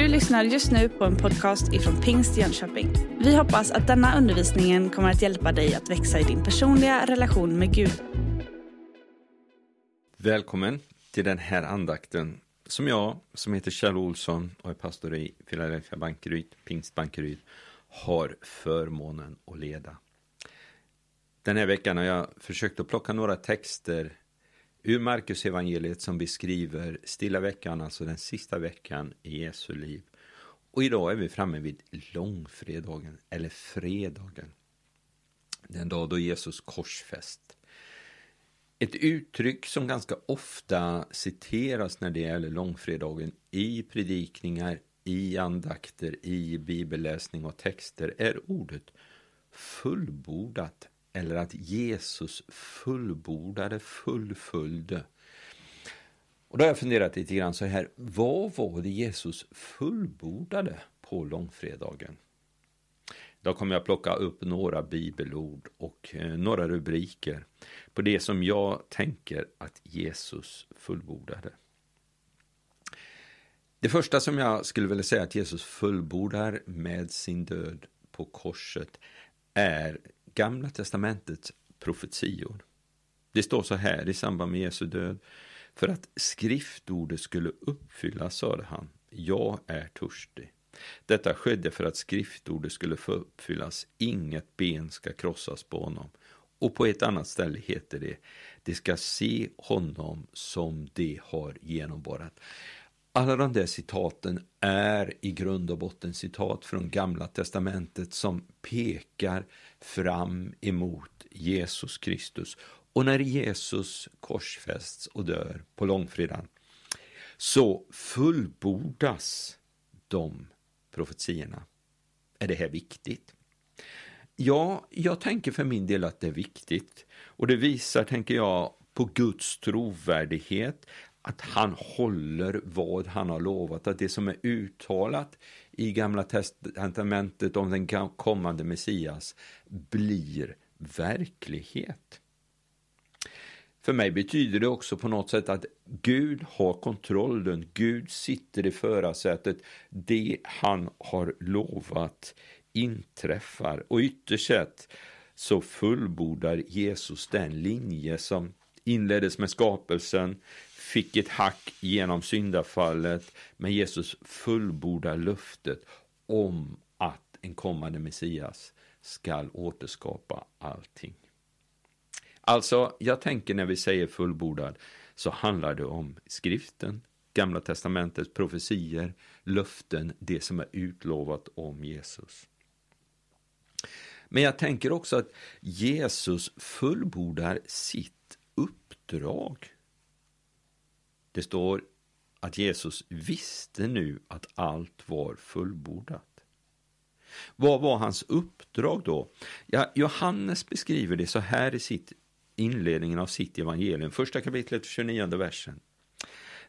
Du lyssnar just nu på en podcast ifrån Pingst Jönköping. Vi hoppas att denna undervisning kommer att hjälpa dig att växa i din personliga relation med Gud. Välkommen till den här andakten som jag, som heter Kjell Olsson och är pastor i Philadelphia Bankeryd, Pingst Bankeryd, har förmånen att leda. Den här veckan har jag försökt att plocka några texter ur Marcus evangeliet som beskriver stilla veckan, alltså den sista veckan i Jesu liv. Och idag är vi framme vid långfredagen, eller fredagen. Den dag då Jesus korsfäst. Ett uttryck som ganska ofta citeras när det gäller långfredagen i predikningar, i andakter, i bibelläsning och texter är ordet fullbordat eller att Jesus fullbordade, fullföljde. Och då har jag funderat lite grann så här, vad var det Jesus fullbordade på långfredagen? Då kommer jag plocka upp några bibelord och eh, några rubriker på det som jag tänker att Jesus fullbordade. Det första som jag skulle vilja säga att Jesus fullbordar med sin död på korset är Gamla testamentets profetior. Det står så här i samband med Jesu död. För att skriftordet skulle uppfyllas, sade han, jag är törstig. Detta skedde för att skriftordet skulle få uppfyllas, inget ben ska krossas på honom. Och på ett annat ställe heter det, de ska se honom som de har genomborrat. Alla de där citaten är i grund och botten citat från Gamla Testamentet som pekar fram emot Jesus Kristus. Och när Jesus korsfästs och dör på långfredagen så fullbordas de profetiorna. Är det här viktigt? Ja, jag tänker för min del att det är viktigt. Och det visar, tänker jag, på Guds trovärdighet, att han håller vad han har lovat, att det som är uttalat i Gamla testamentet om den kommande Messias blir verklighet. För mig betyder det också på något sätt att Gud har kontrollen, Gud sitter i förarsätet, det han har lovat inträffar. Och ytterst sett så fullbordar Jesus den linje som inleddes med skapelsen, fick ett hack genom syndafallet, men Jesus fullbordar löftet om att en kommande Messias skall återskapa allting. Alltså, jag tänker när vi säger fullbordad så handlar det om skriften, Gamla testamentets profetier, löften, det som är utlovat om Jesus. Men jag tänker också att Jesus fullbordar sitt uppdrag. Det står att Jesus visste nu att allt var fullbordat. Vad var hans uppdrag då? Ja, Johannes beskriver det så här i sitt inledningen av sitt evangelium, första kapitlet, 29 versen.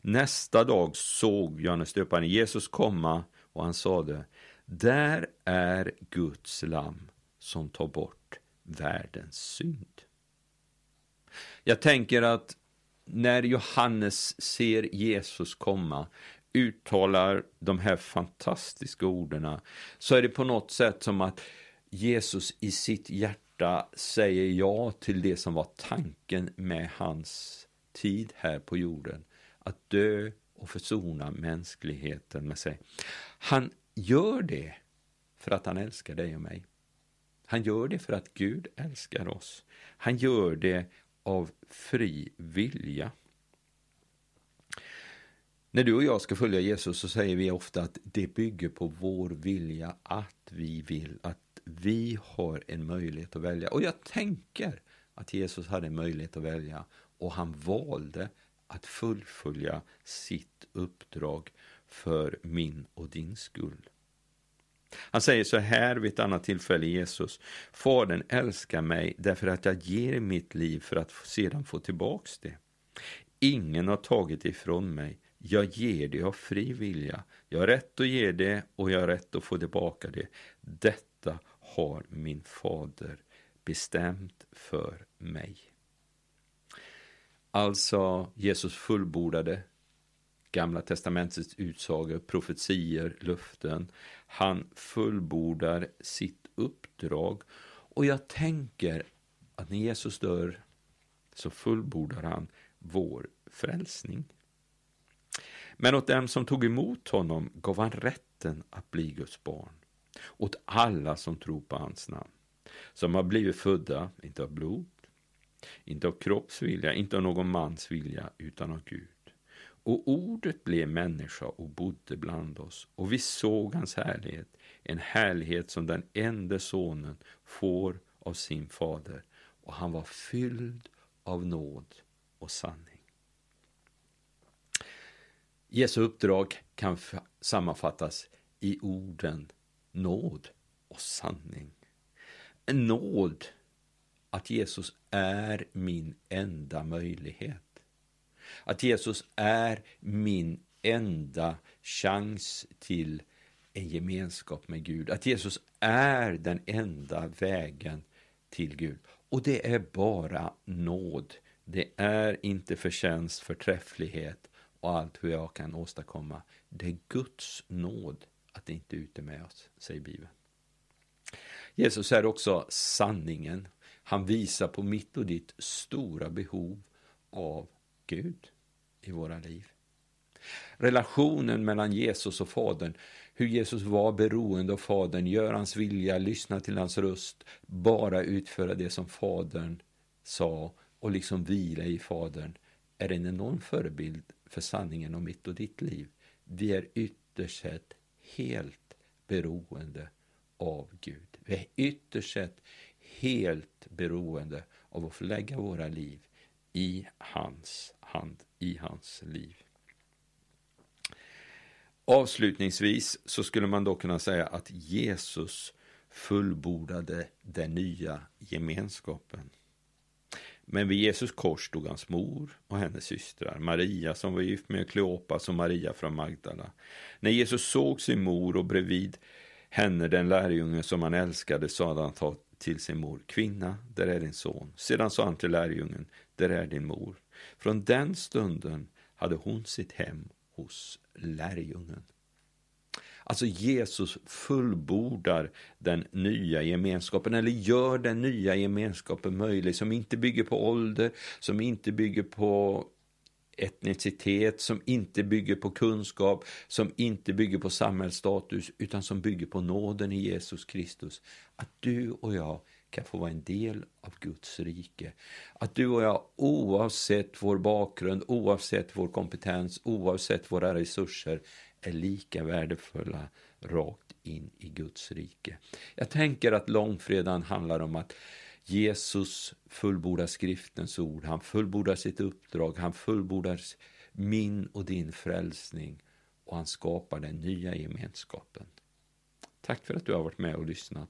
Nästa dag såg Johannes döparen Jesus komma och han sade, där är Guds lam som tar bort världens synd. Jag tänker att när Johannes ser Jesus komma uttalar de här fantastiska orden så är det på något sätt som att Jesus i sitt hjärta säger ja till det som var tanken med hans tid här på jorden. Att dö och försona mänskligheten med sig. Han gör det för att han älskar dig och mig. Han gör det för att Gud älskar oss. Han gör det av fri vilja. När du och jag ska följa Jesus så säger vi ofta att det bygger på vår vilja, att vi vill, att vi har en möjlighet att välja. Och jag tänker att Jesus hade en möjlighet att välja och han valde att fullfölja sitt uppdrag för min och din skull. Han säger så här vid ett annat tillfälle, Jesus. Fadern älskar mig därför att jag ger mitt liv för att sedan få tillbaks det. Ingen har tagit ifrån mig. Jag ger det av fri vilja. Jag har rätt att ge det och jag har rätt att få tillbaka det. Detta har min fader bestämt för mig. Alltså, Jesus fullbordade Gamla testamentets utsagor, profetier, löften. Han fullbordar sitt uppdrag. Och jag tänker att när Jesus dör så fullbordar han vår frälsning. Men åt dem som tog emot honom gav han rätten att bli Guds barn. Åt alla som tror på hans namn. Som har blivit födda, inte av blod, inte av kroppsvilja, inte av någon mans vilja, utan av Gud. Och ordet blev människa och bodde bland oss, och vi såg hans härlighet, en härlighet som den enda sonen får av sin fader, och han var fylld av nåd och sanning. Jesu uppdrag kan sammanfattas i orden nåd och sanning. En nåd att Jesus är min enda möjlighet. Att Jesus är min enda chans till en gemenskap med Gud. Att Jesus är den enda vägen till Gud. Och det är bara nåd. Det är inte förtjänst, förträfflighet och allt hur jag kan åstadkomma. Det är Guds nåd att det inte är ute med oss, säger Bibeln. Jesus är också sanningen. Han visar på mitt och ditt stora behov av Gud i våra liv. Relationen mellan Jesus och Fadern, hur Jesus var beroende av Fadern, gör hans vilja, lyssna till hans röst, bara utföra det som Fadern sa och liksom vila i Fadern, är en enorm förebild för sanningen om mitt och ditt liv. Vi är ytterst sett helt beroende av Gud. Vi är ytterst sett helt beroende av att få lägga våra liv i hans hand, i hans liv. Avslutningsvis så skulle man då kunna säga att Jesus fullbordade den nya gemenskapen. Men vid Jesus kors stod hans mor och hennes systrar, Maria som var gift med Kleopas och Maria från Magdala. När Jesus såg sin mor och bredvid henne den lärjunge som han älskade sade han till sin mor, kvinna, där är din son. Sedan sa han till lärjungen, där är din mor. Från den stunden hade hon sitt hem hos lärjungen. Alltså Jesus fullbordar den nya gemenskapen, eller gör den nya gemenskapen möjlig, som inte bygger på ålder, som inte bygger på etnicitet, som inte bygger på kunskap, som inte bygger på samhällsstatus, utan som bygger på nåden i Jesus Kristus. Att du och jag kan få vara en del av Guds rike. Att du och jag, oavsett vår bakgrund, oavsett vår kompetens, oavsett våra resurser, är lika värdefulla rakt in i Guds rike. Jag tänker att långfredagen handlar om att Jesus fullbordar skriftens ord, han fullbordar sitt uppdrag, han fullbordar min och din frälsning och han skapar den nya gemenskapen. Tack för att du har varit med och lyssnat.